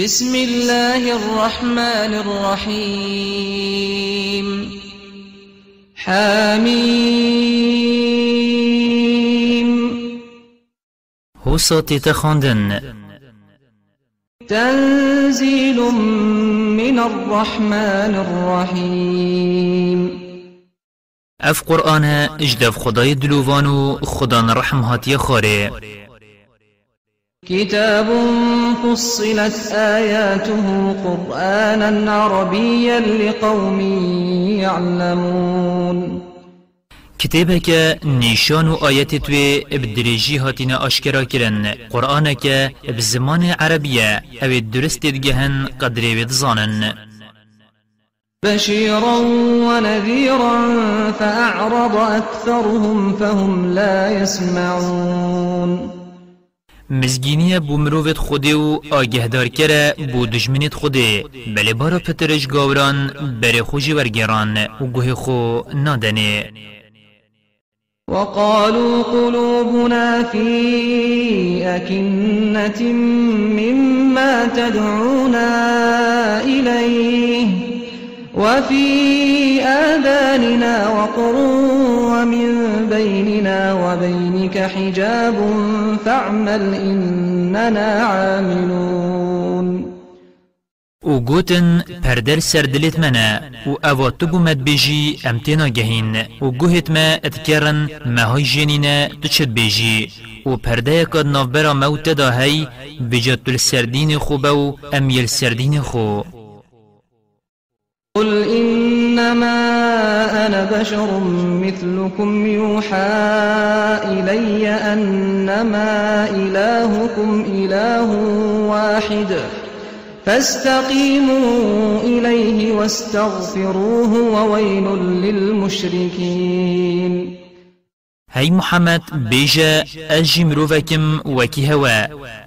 بسم الله الرحمن الرحيم حميم هوساتي تخندن تنزيل من الرحمن الرحيم اف قرآن اجدف خداي دلوفانو خدان رحمهات يخاري كتاب فصلت آياته قرآنا عربيا لقوم يعلمون كتابك نشان و آيات توي بدريجي هاتين أشكرا كرن قرآنك بزمان عربية أو الدرست دجهن قدر بدزانن بشيرا ونذيرا فأعرض أكثرهم فهم لا يسمعون مزگینی بو خودی و آگهدار کره بو دجمنیت خودی بلی بارو پترش گاوران بره خوشی ورگران و گوه خو نادنی وقالوا قلوبنا في أكنة مما تدعونا إليه وفي آذاننا وقر ومن بيننا وبينك حجاب فاعمل إننا عاملون گوتن پردر سردلت منا و او تو بومد بیجی امتنا گهین او گوهت ما اتکرن مهای جنینا تو چد بیجی او پرده کد نافبرا موت دا هی بجد تل سردین خوبه و امیل سردین خو إنما أنا بشر مثلكم يوحى إلي أنما إلهكم إله واحد فاستقيموا إليه واستغفروه وويل للمشركين هاي محمد بيجا أجي مروفاكم وكي هوا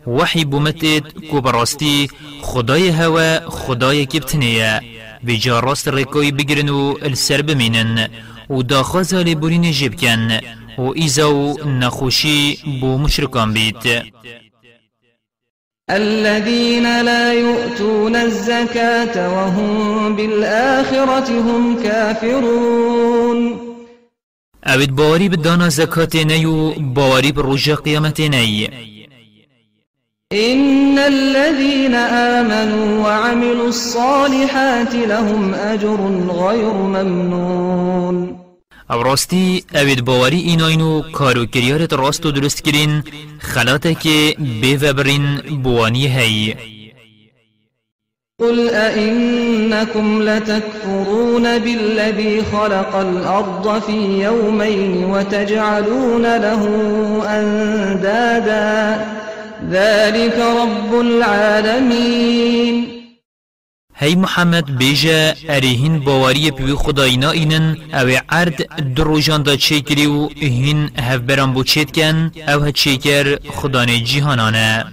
وحي بومتت کۆبەڕاستی خداي هوا خداي كبتنية ویجا راست رکای بگرن و السر بمینن و داخوزا لبورین جیب کن و ایزاو نخوشی بو مشرکان بیت الذين لا يؤتون الزكاة وهم بالآخرة هم كافرون اوید باوری بدانا زکات نیو باوری بر رجا قیامت نیو إن الذين آمنوا وعملوا الصالحات لهم أجر غير ممنون او راستی اوید باوری ایناین و کاروکریارت راست و درست کرین خلاته که بیوبرین بوانی هی قل أئنكم لتكفرون بالذي خلق الأرض في يومين وتجعلون له أندادا ذلك رب العالمين هی محمد بیجه اریهن باوری پیوی خداینا اینن او عرد در روژان دا چه کری و هین هف بران بو چید او هد چیکر خدان جیهانانه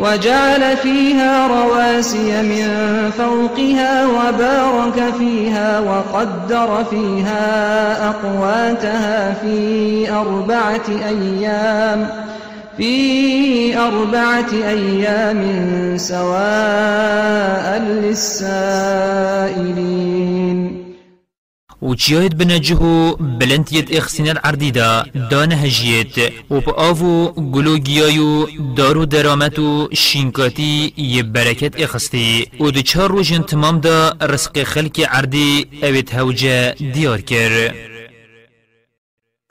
وجعل فيها رواسي من فوقها وبارك فيها وقدر فيها أقواتها في أربعة أيام في أربعة أيام سواء للسائلين وچیاید بنجهو بلندیت اخسینر دا دانه هجیت و پا آفو گلو گیایو دارو درامتو شینکاتی یه برکت اخستی و دو چار روشن تمام دا رسق خلک عردی اوید هوجه دیار کرد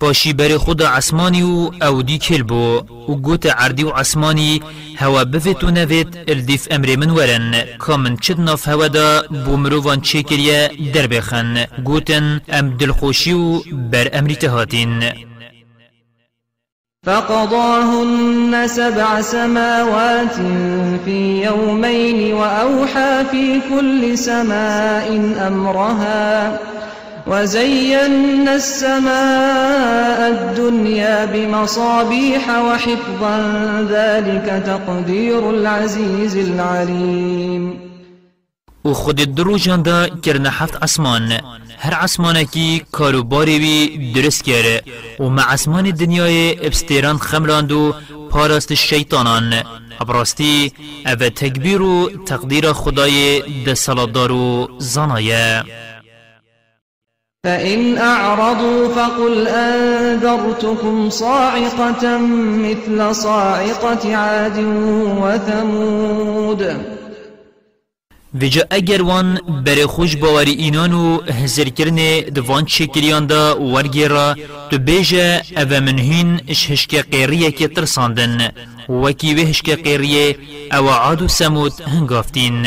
پاشی بر خود عسمانی و او دی کل بو و گوت عردی و عسمانی هوا بفت و نوید الدیف امر من ورن کامن چد ناف هوا دا بو مروان چه در بخن گوتن ام دلخوشی و بر امری تهاتین فقضاهن سبع سماوات في يومين وأوحى في كل سماء أمرها وزينا السماء الدنيا بمصابيح وحفظا ذلك تقدير العزيز العليم وخد الدروجان دا كرنا حفت أسمان هر عسمانکی کارو باری درست کرد و مع عسمان دنیای ابستیران خملاند و پاراست شیطانان ابراستی او تکبیر و تقدیر خدای دسالدار و زنایه فإن أعرضوا فقل أنذرتكم صاعقة مثل صاعقة عاد وثمود وجا اگر وان بر خوش باور اینان و هزر کرنه دوان چکریان دا ورگیرا تو بیجا او منهین اش هشک قیریه که ترساندن وکی و هشک قیریه او عادو سموت هنگافتین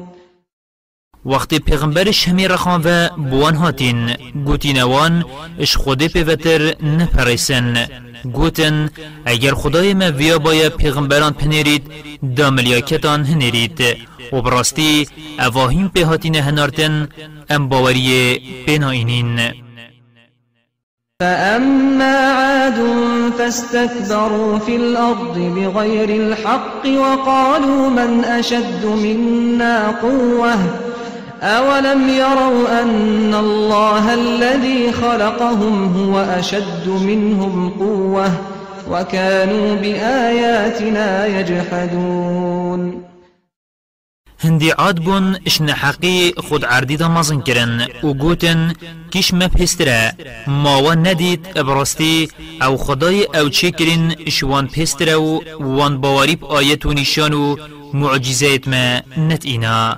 وقتی پیغمبر شمی رخان و بوان هاتین نوان اش خود پیوتر نپرسن گوتن اگر خدای ما ویا بایا پیغمبران پنیرید دا ملیاکتان هنیرید و براستی اواهیم پی هاتین هنارتن ام باوری بناینین فأما عاد فاستكبروا في الأرض بغير الحق وقالوا من أشد منا قوةً أولم يروا أن الله الذي خلقهم هو أشد منهم قوة وكانوا بآياتنا يجحدون هندی عاد بون اشن حقی خود عردی دا مازن کرن و گوتن کش مپستره ماوا ندید ابراستی او خدای او چه کرن شوان پستره و وان باوریب آیت و نشان و معجزات ما نت اینا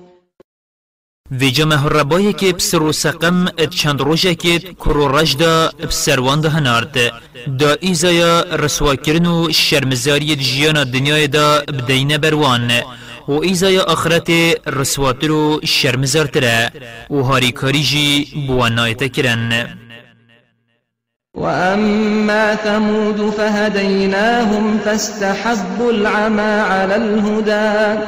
في مهربای الربايك بسر سقم ات چند كرو رجدا بسر ده هنارد دا ايزايا رسوا كرنو و شرمزاری جیانا دا بدين بروان و ايزايا آخرت رسواتر و شرمزارتره و هاري كاريجي بوانایت کرن وأما ثمود فهديناهم فاستحبوا العمى على الهدى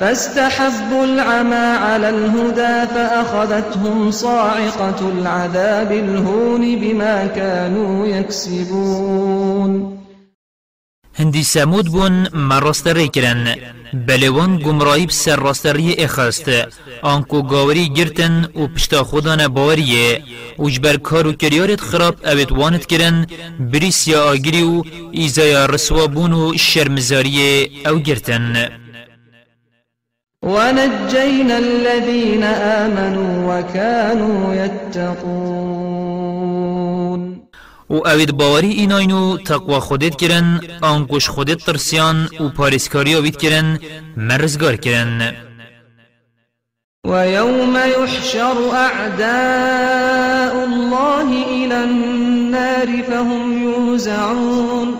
فاستحبوا العمى على الهدى فأخذتهم صاعقة العذاب الهون بما كانوا يكسبون هندي سامود بون مرستری کرن بلوان گمرایب سر راستری اخست آنكو گاوری گرتن و پشتا خودان باوریه وجبر كارو كريارت خراب اوید وانت کرن بريسيا آگري و ایزایا رسوابون و شرمزاری او گرتن ونجينا الذين آمنوا وكانوا يتقون و اوید باوری ایناینو تقوا خودت کرن آنکوش خودت ترسیان و پارسکاری اوید کرن مرزگار کرن ويوم يحشر أعداء الله إلى النار فهم يوزعون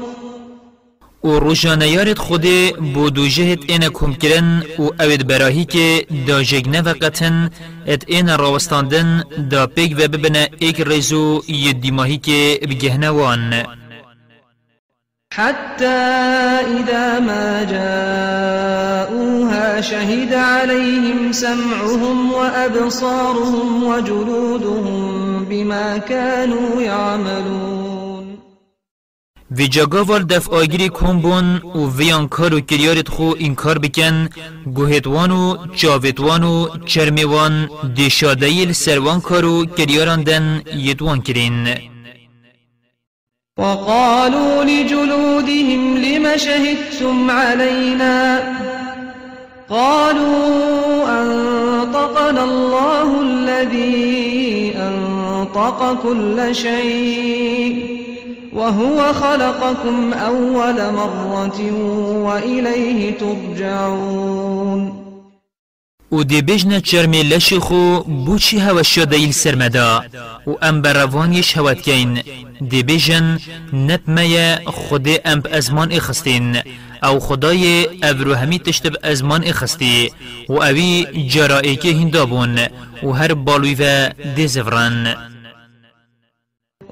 و روشانیارت خود بو دو جهت اینا کم کرن و اوید براهی که دا جگنه وقتن ات این راوستاندن دا پیگ و ببنه ایک ریزو یه دیماهی که بگهنه وان حتى إذا ما جاءوها شهد عليهم سمعهم وأبصارهم وجلودهم بما كانوا يعملون وی جگاوال دفعاگیری کن بون و ویان کار و کریارت خو این بکن گوهتوان و چاوتوان و چرمیوان دیشادهیل سروان کار و یتوان کرین وقالوا لجلودهم لم شهدتم علينا قالوا أنطقنا الله الذي أنطق كل شيء وهو خلقكم أول مرة وإليه ترجعون و دی بجن دێبێژنە چەرمێ لەشی خۆ هوا هەوەشە دەیل سرمدا و ام ئەم بەڕەوانیش هەوەتکەین دێبێژن نەتمەیە خودێ ئەم ئەزمان ئێخستین ئەو خدایێ ئەبروهەمی تشتب ازمان اخستی و اوی جرائی که هندابون و هر بالوی و دی زفران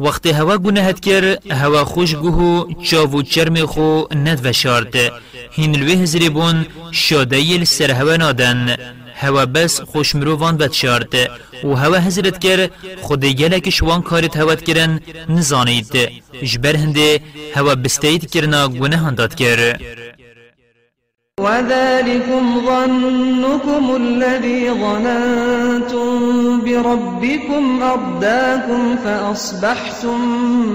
وقتی هوا گناهت کرد هوا خوش گوهو چاو و چرم خو ند وشارد هین لوی هزری بون شادهیل سر هوا نادن هوا بس خوش مروان بد شارد و هوا هزرت کر خود یلک شوان کارت تواد کرن نزانید جبر هنده هوا بستید کرنا گناهان داد کرد وذلكم ظنكم الذي ظننتم بربكم أرداكم فأصبحتم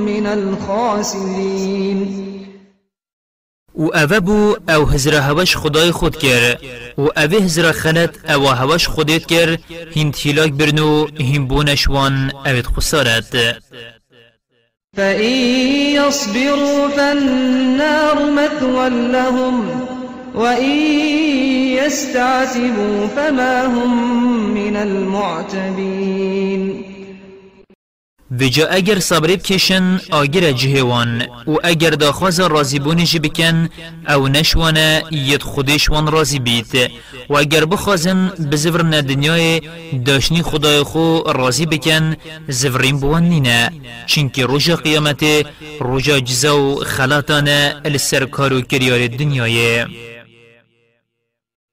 من الخاسرين و اوه بو او هزره هواش خدای خود کر و اوه هزره خنت او هواش خودیت کر هین تیلاک برنو هین بونشوان اوید خسارت فإن يصبروا فالنار مثوى لهم وإن يستعتبوا فما هم من المعتبين وجا اگر صبری بکشن آگر جهوان و اگر داخواز رازی بونش بکن او نشوانه ید خودشوان رازی بیت و اگر بخوازن بزورن دنیای داشنی خدای خو رازی بکن زورین بوان نینه چینکه روژا قیامت روژا جزا و خلاتانه لسر کارو کریار دنیای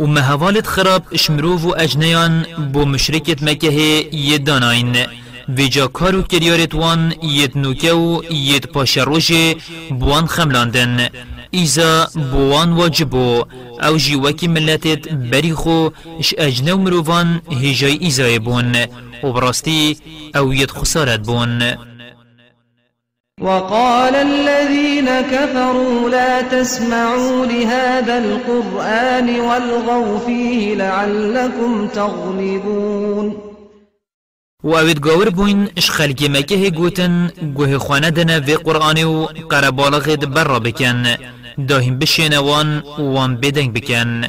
و مهوالت خراب شمروف و اجنیان بو مشرکت مکه یه داناین ویجا کارو کریارت وان یت نوکه و یت پاشروژه بوان خملاندن ایزا بوان واجبو او جیوکی ملتت بریخو اش اجنو مروفان هجای ایزای بون و براستی او یت خسارت بون وقال الذين كفروا لا تسمعوا لهذا القرآن والغوا فيه لعلكم تغلبون وأويد گاور بوین إش مکه گوتن خلقي مكيه قوتن قوه خواندنا في قرآن وقربالغد برا بكن داهم بشينوان وان بدنگ بکن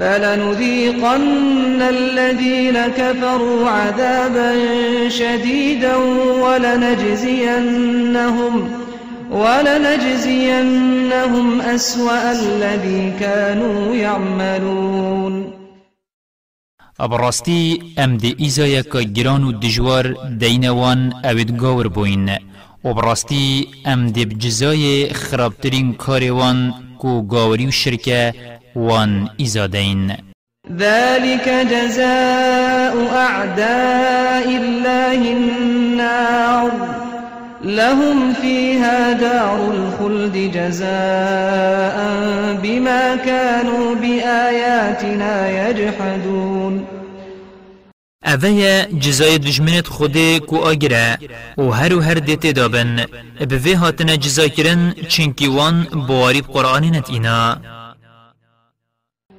فلنذيقن الذين كفروا عذابا شديدا ولنجزينهم ولنجزينهم أسوأ الذي كانوا يعملون أبرستي ام دي ایزای که گران دينوان دجوار غور بوين أبرستي ام دي بجزاي خرابترين كاريوان كو گاوری وشركة وان إزادين ذلك جزاء أعداء الله النار لهم فيها دار الخلد جزاء بما كانوا بآياتنا يجحدون اوه جزای دجمنت خوده کو آگره و هر هر دیت دابن به هاتنه جزا کرن چنکی وان بواری قرآنی نت اینا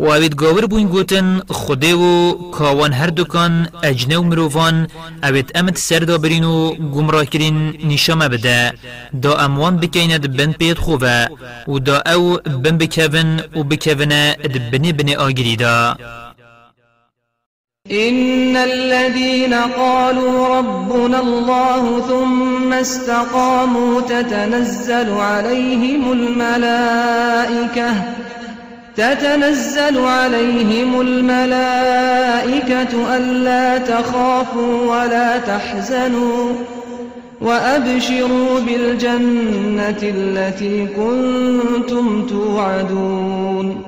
و اوید گاور بوین گوتن خوده و کاوان هر دکان اجنه و مروفان اوید امت سر دا برین و گمراه کرین نشامه بده دا اموان بکیند بند پید خوبه و دا او بن بکوین و بکوینه اد بنی بنی آگری دا إن الذين قالوا ربنا الله ثم استقاموا تتنزل عليهم الملائكة تتنزل عليهم الملائكة ألا تخافوا ولا تحزنوا وأبشروا بالجنة التي كنتم توعدون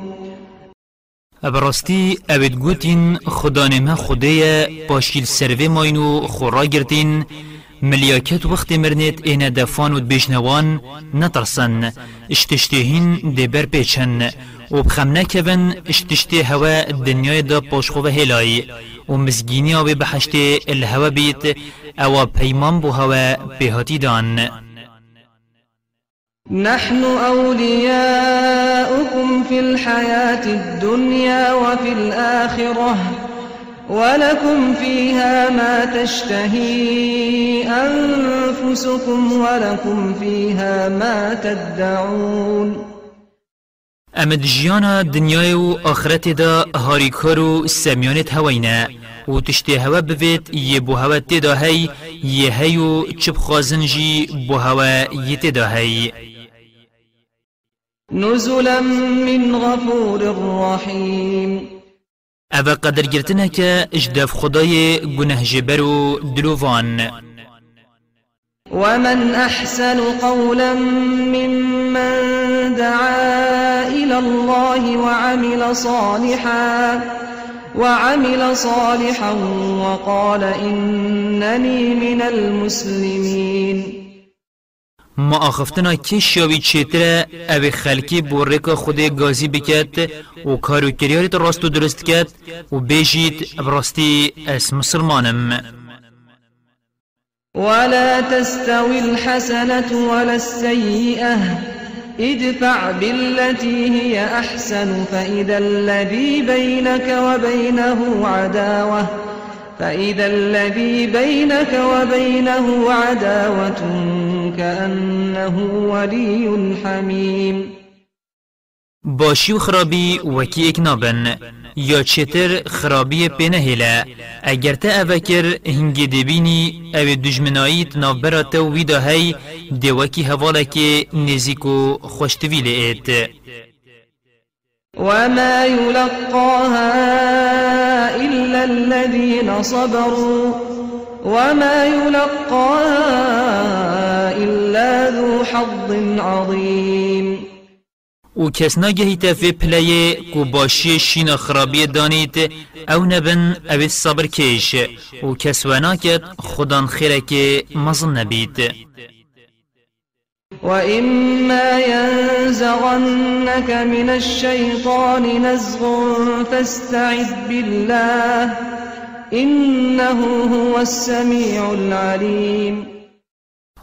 ابرستی اوید گوتین خدانما خودیه پاشیل سروه ماینو خورا گرتین ملیاکت وقت مرنیت اینه دفان و نترسن اشتشتهين دي بر پیچن و بخم نکون اشتشته هوا الدنيا دا پاشخو و هلای و مزگینی آبی بحشته الهوا بيت او پیمان بو هوا بهاتي دان نحن أولياؤكم في الحياة الدنيا وفي الآخرة ولكم فيها ما تشتهي أنفسكم ولكم فيها ما تدعون أمد جيانا دنيا و دا هاریکۆر و سەمیانێت هەوەینە و تشتي هوا بفيت یە بۆ هەوە تێدا هەی یە هەی و چ بخوازنژی بۆ نزلا من غفور رحيم او قدر گرتنه که اجدف خدای گنه جبر و دلووان ومن أحسن قولا ممن دعا إلى الله وعمل صالحا وعمل صالحا وقال إنني من المسلمين ما آخفتنا که شاوی چیتره او خلکی بورک خود گازی بکت و کارو کریاریت راستو درست کت و بیجید براستی اس مسلمانم ولا تستوي الحسنة ولا السيئة ادفع بالتي هي أحسن فإذا الذي بينك وبينه عداوة فإذا الذي بينك وبينه عداوة كأنه ولي حميم باشی خرابي وكي اكنابن اک یا چتر خرابی پنهلا اگر تا اوکر هنگی دبینی او دجمناییت نابرات ویدا هی دوکی حوالا که نزیکو خوشتوی لئیت وما يلقاها إلا الذين صبروا وما يلقاها إلا ذو حظ عظيم و کس نگهیت فی پلیه کو باشی شین خرابی دانیت او نبن او صبر کش و کس وناکت ناکت خودان خیره که مزن نبید وإما ينزغنك من الشيطان نزغ فاستعذ بالله إنه هو السميع العليم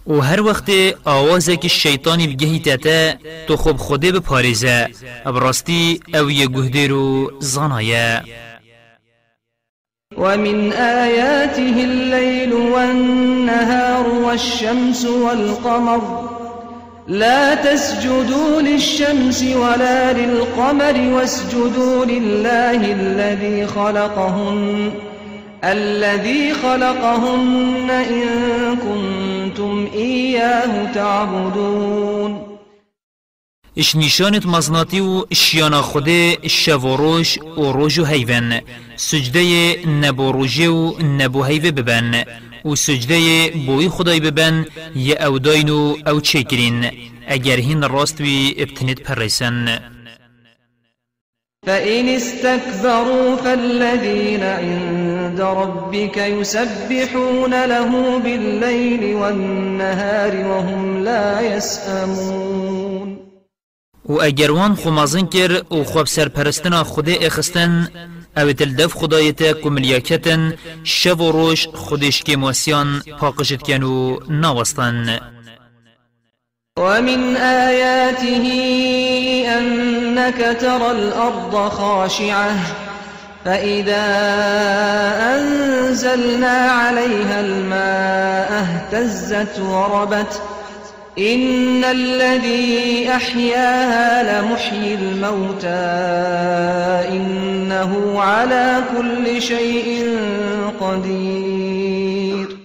و هر وقت آوازه که شیطانی بگهی تتا تو خوب خوده بپاریزه براستی او یه گهده رو زانایه ومن آياته الليل والنهار والشمس والقمر لا تسجدوا للشمس ولا للقمر واسجدوا لله الذي خلقهن الذي خلقهن إن كنتم إياه تعبدون اش نشانت مزناتي و إشيانا خوده شو و روش و روش و سجده نبو روژه و نبو هيفه ببن و سجده بوی خدای ببن یا او داینو او کرین اگر هین راست بی ابتنید ریسن فإن استكبروا فالذين عند ربك يسبحون له بالليل والنهار وهم لا يسأمون و اگر وان خمازن کر و خواب سرپرستنا خود اخستن او تل دف خدایتا کملیاکتن شب و روش خودش که موسیان پاقشت کنو ناوستن ومن آياته أنك ترى الأرض خاشعة فإذا أنزلنا عليها الماء اهتزت وربت إن الذي أحياها لمحيي الموتى إنه على كل شيء قدير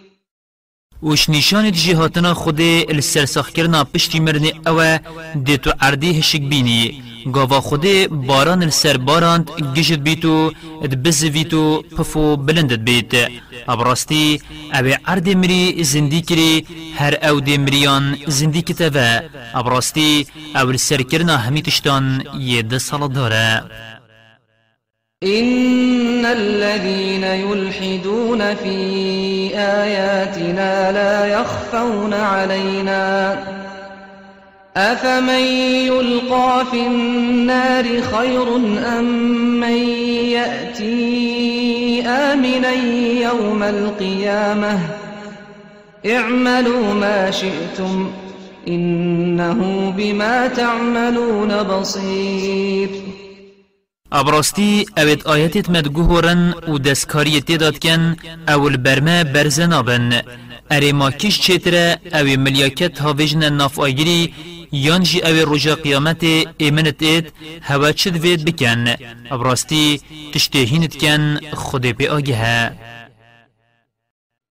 وش نشان جهاتنا خود السرسخ كرنا پشتی مرن اوه دیتو عردی هشک بینی گاوا خودی باران سر باراند گشت بیتو اد بز بیتو پفو بلندت بیت ابراستی او ارد مری زندی کری هر او دی مریان زندی کتوه ابراستی او سر کرنا همی تشتان یه ده سال داره إن الذين يلحدون في آياتنا لا يخفون علينا أفمن يلقى في النار خير أم من يأتي آمنا يوم القيامة اعملوا ما شئتم إنه بما تعملون بصير ابراستی اوید آیتت مدگوهورن و دستکاریت داد کن اول برمه برزنابن اره ما کش چتره اوی ملیاکت هاویجن ناف یان جی اوی روژا قیامت ایمنت اید هوا چد وید بکن ابراستی تشتهینت کن خود پی آگه ها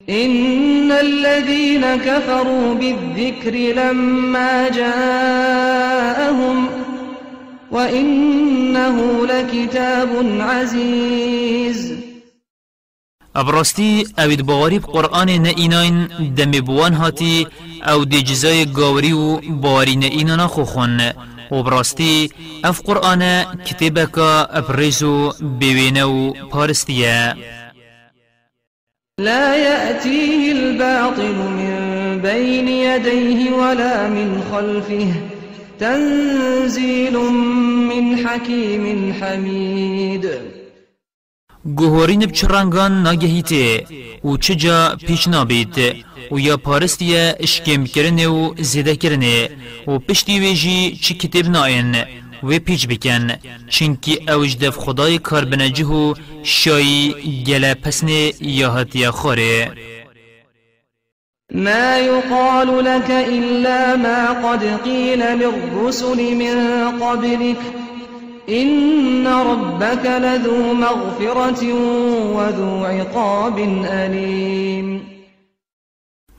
إن الذين كفروا بالذكر لما جاءهم وإنه لكتاب عزيز ابرستی اوید باوری قرآن نه ایناین دمی بوان هاتی او دی جزای گاوری و باوری نه اینانا خوخون و براستی اف قرآن کتبکا ابرزو بیوینه و پارستیه لا يأتيه الباطل من بين يديه ولا من خلفه تنزيل من حكيم حميد گوهرین چه رنگان نگهیته و چه جا پیش نابید و یا پارستیه اشکم کرنه و زیده کرنه و پشتی ویجی چی کتب ناین و پیچ بکن چنکی اوج دف خدای کاربنجه و شایی گله پسنه یا حتی خوره ما يقال لك إلا ما قد قيل للرسل من قبلك إن ربك لذو مغفرة وذو عقاب أليم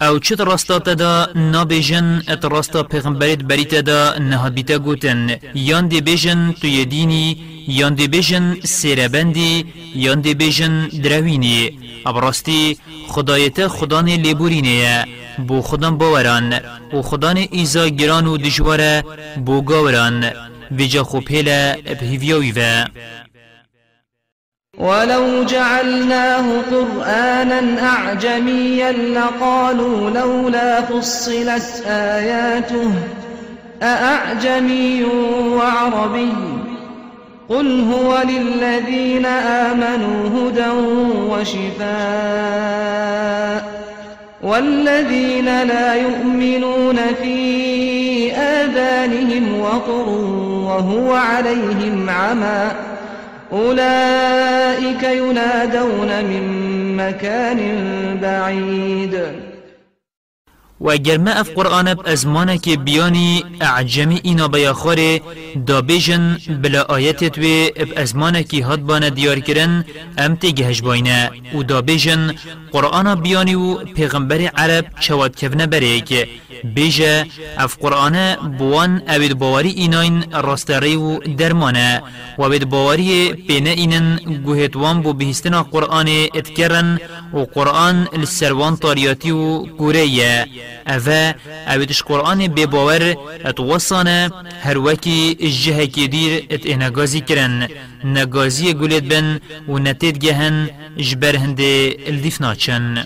او چت راستا تدا نابیجن ات راستا پیغمبریت بریت تدا نه بیتا گوتن یان دی بیجن توی دینی یان دی بیجن سیربندی یان دی بیجن دروینی ابراستی خدایت خدان لیبورینه بو خدان باوران او خدان ایزا گران و دجواره بو گاوران بجا خوبهلا بهيفيوي ولو جعلناه قرآنا أعجميا لقالوا لولا فصلت آياته أأعجمي وعربي قل هو للذين آمنوا هدى وشفاء والذين لا يؤمنون في آذانهم وقرون وهو عليهم عمى أولئك ينادون من مكان بعيد و اگر ما اف قرآن از که بیانی اعجمی اینا بیاخوره دا بیجن بلا آیت توی اب از که حد بانه دیار کرن ام تیگهش باینه و دا بیجن قرآن بیانی و پیغمبر عرب چواد کفنه که بیجه اف قرآن بوان اوید باوری ایناین راستری و درمانه و اوید باوری پینه اینن گوهتوان بو بهستنا قرآن اتکرن و قرآن لسروان تاریاتی و گوریه او اویدش قرآن بباور اتوصانه هر وکی اجه دیر ات انا نگازی کرن نگازی گولید بن و نتید گهن جبر هنده الدیف ناچن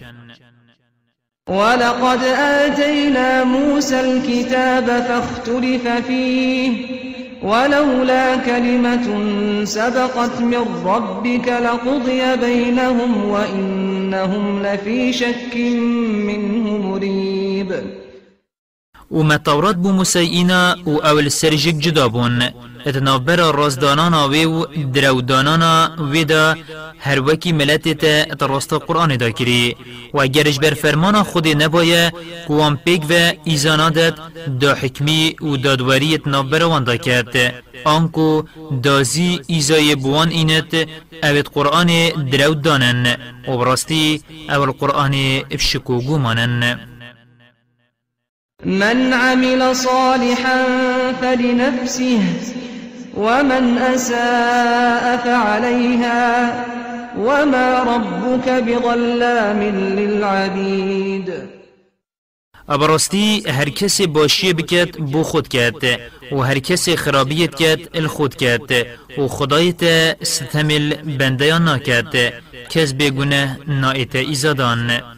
ولقد آتينا موسى الكتاب فاختلف فيه ولولا كلمة سبقت من ربك لقضي بينهم وإنهم لفي شك منه مريب و متورات بو اینا و اول سرجک جدا بون برا رازدانان و درودانان ویدا. دا هر وکی ملت تا اتراست قرآن دا کری و اگرش بر فرمان خود نبایه قوان پیگ و ایزانادت دا حکمی و دادوری اتناف وان دا کرد آنکو دازی ایزای بوان اینت اوید قرآن درود دانن و براستی اول قرآن افشکوگو مانن من عمل صالحا فلنفسه ومن أساء فعليها وما ربك بظلام للعبيد أبرستي هر کسی باشی بکت بو خود کت و هر کسی خرابیت کت ال خود کت و خدایت ستمل بندیان ناکت کس بگونه نایت ایزادان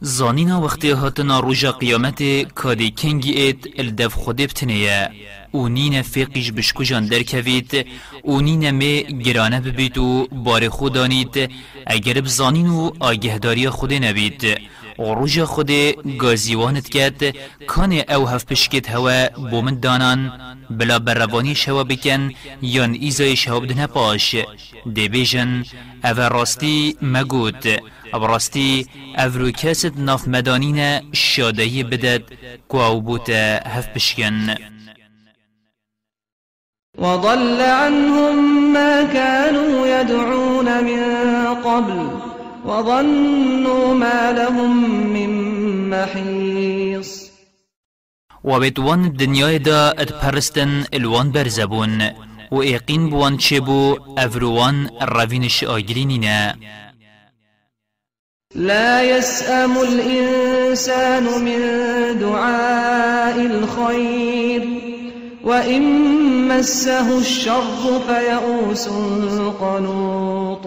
زانینا وقتی هاتنا ناروجا قیامت کادی کنگی ایت الدف خودی بتنیه او نین فقیش بشکجان کوید او نین می گرانه ببید و بار دانید اگر بزانین و آگهداری خود نبید و روژا خود گازیوانت کد کان او هف پشکت هوا بومن دانان بلا روانی شوا بکن یان ایزای شوا بدنه پاش دی بیجن او راستی مگود ابرستی افرو کست ناف مدانین شادهی بدد گواو بوت هف بشکن وضل عنهم ما كانوا يدعون من قبل وظنوا ما لهم من محيص وبتوان الدنيا دا اتبرستن الوان برزبون و ايقين بوان چبو افروان الروين الشاگرينينا لا يسأم الإنسان من دعاء الخير وإن مسه الشر فيئوس قنوط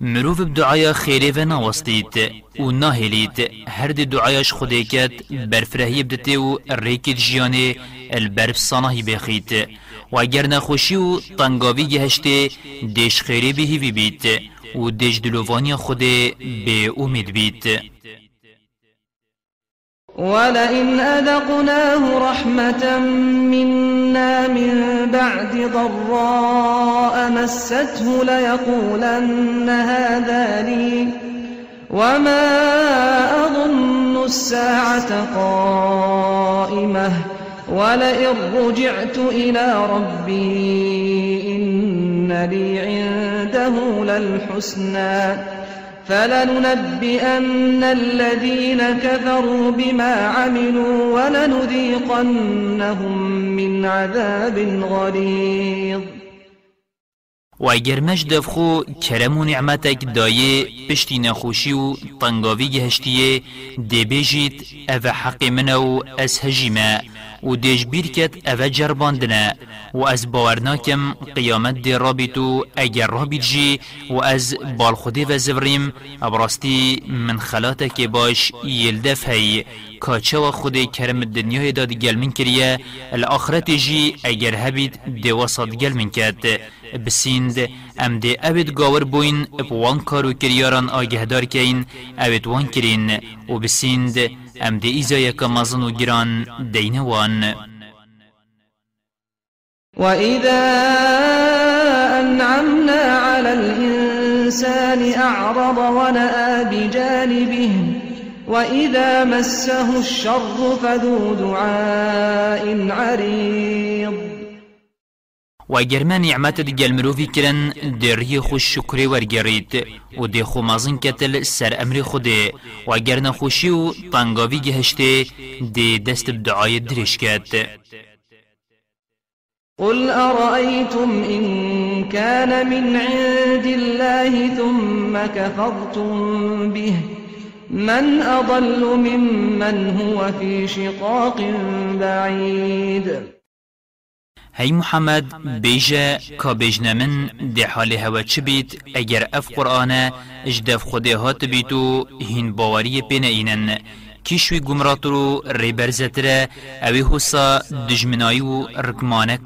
مروف بدعايا خيري و ناوستيت وناهليت هرد دعاياش خديكات برفرهي بدتي و جياني البرف صناهي بخيت و نخوشي و ديش خيري بهي بي بيت و دج دلوانی خود به امید بيت ولئن أذقناه رحمة منا من بعد ضراء مسته ليقولن هذا لي وما أظن الساعة قائمة ولئن رجعت إلى ربي إن لي عنده للحسنى فلننبئن الذين كفروا بما عملوا ولنذيقنهم من عذاب غليظ اگر مجد خو کرم و نیعممەتێک دایه پشتی نخوشی و تنگاوی گهشتیه دی بیجید او حق منو از هجیمه و بیر کت اوه جرباندنه و از باورناکم قیامت دی رابیتو اگر رابیت جی و از بالخودی و زوریم ابراستی من خلاته که باش یلدف هی کاچه و خود کرم دنیای داد گلمین کریه الاخرت جی اگر هبید دی وسط گلمین کت بسیند ام دی اوید گاور بوین اپ وان کارو کریاران آگهدار کین اوید وان کرین و بسیند ام دي ايزا يكا مزنو جران گران وإذا أنعمنا على الإنسان أعرض ونأى بجانبه وإذا مسه الشر فذو دعاء عريض و گەرمە نیعمەتت گەلمرۆڤی کرن دێڕیە خوش شکرێ وەرگەڕیت و خو مازن کتل سر امر خودێ و گەر نەخۆشی و تەنگاوی دی دست دعای درش کت قل أرأيتم إن كان من عند الله ثم كفرتم به من أضل ممن هو في شقاق بعيد هی محمد بیجه که بیجن من دی حال هوا چه بیت اگر اف قرآنه اجدف خوده هات بیتو هین باوری پینه اینن کیشوی گمراترو ریبرزتره اوی حسا دجمنایی و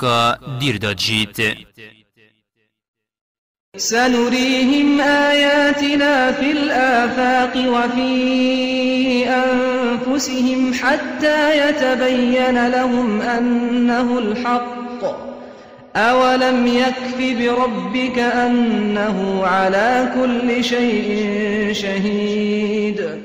که دیر داد جیت سنريهم آياتنا في الآفاق وفي أنفسهم حتى يتبين لهم أنه الحق أولم يكف بربك أنه على كل شيء شهيد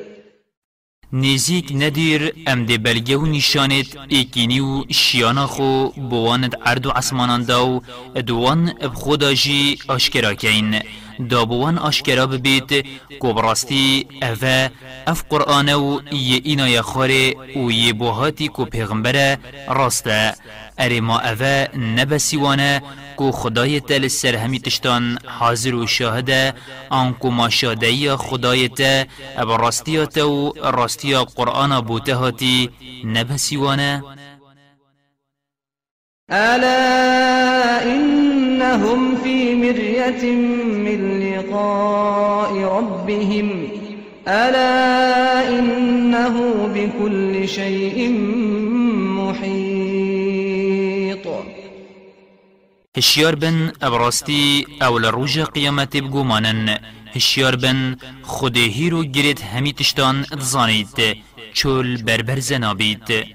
نزیک ندیر ام ده بلگه و نشانت ایکینی و شیانا خو بواند عرد و عصمانان داو دوان بخودا جی آشکرا کین دا بوان آشکرا ببید کبراستی اوه اف قرآن و یه اینا یخاره و یه بوهاتی کو پیغمبره راسته اره ما اوه نبسیوانه کو خدای تل همی تشتان حاضر و شاهده آنکو ما شاده خدای تا اب راستی تو راستی قرآن بوته هاتی وانه ألا إنهم في مرية من لقاء ربهم ألا إنه بكل شيء محيط هشيار بن ابراستي او لروج قيامت بگومانن هشيار بن خود هيرو گريت همي تشتان اتزانيت چول بربر زنابيت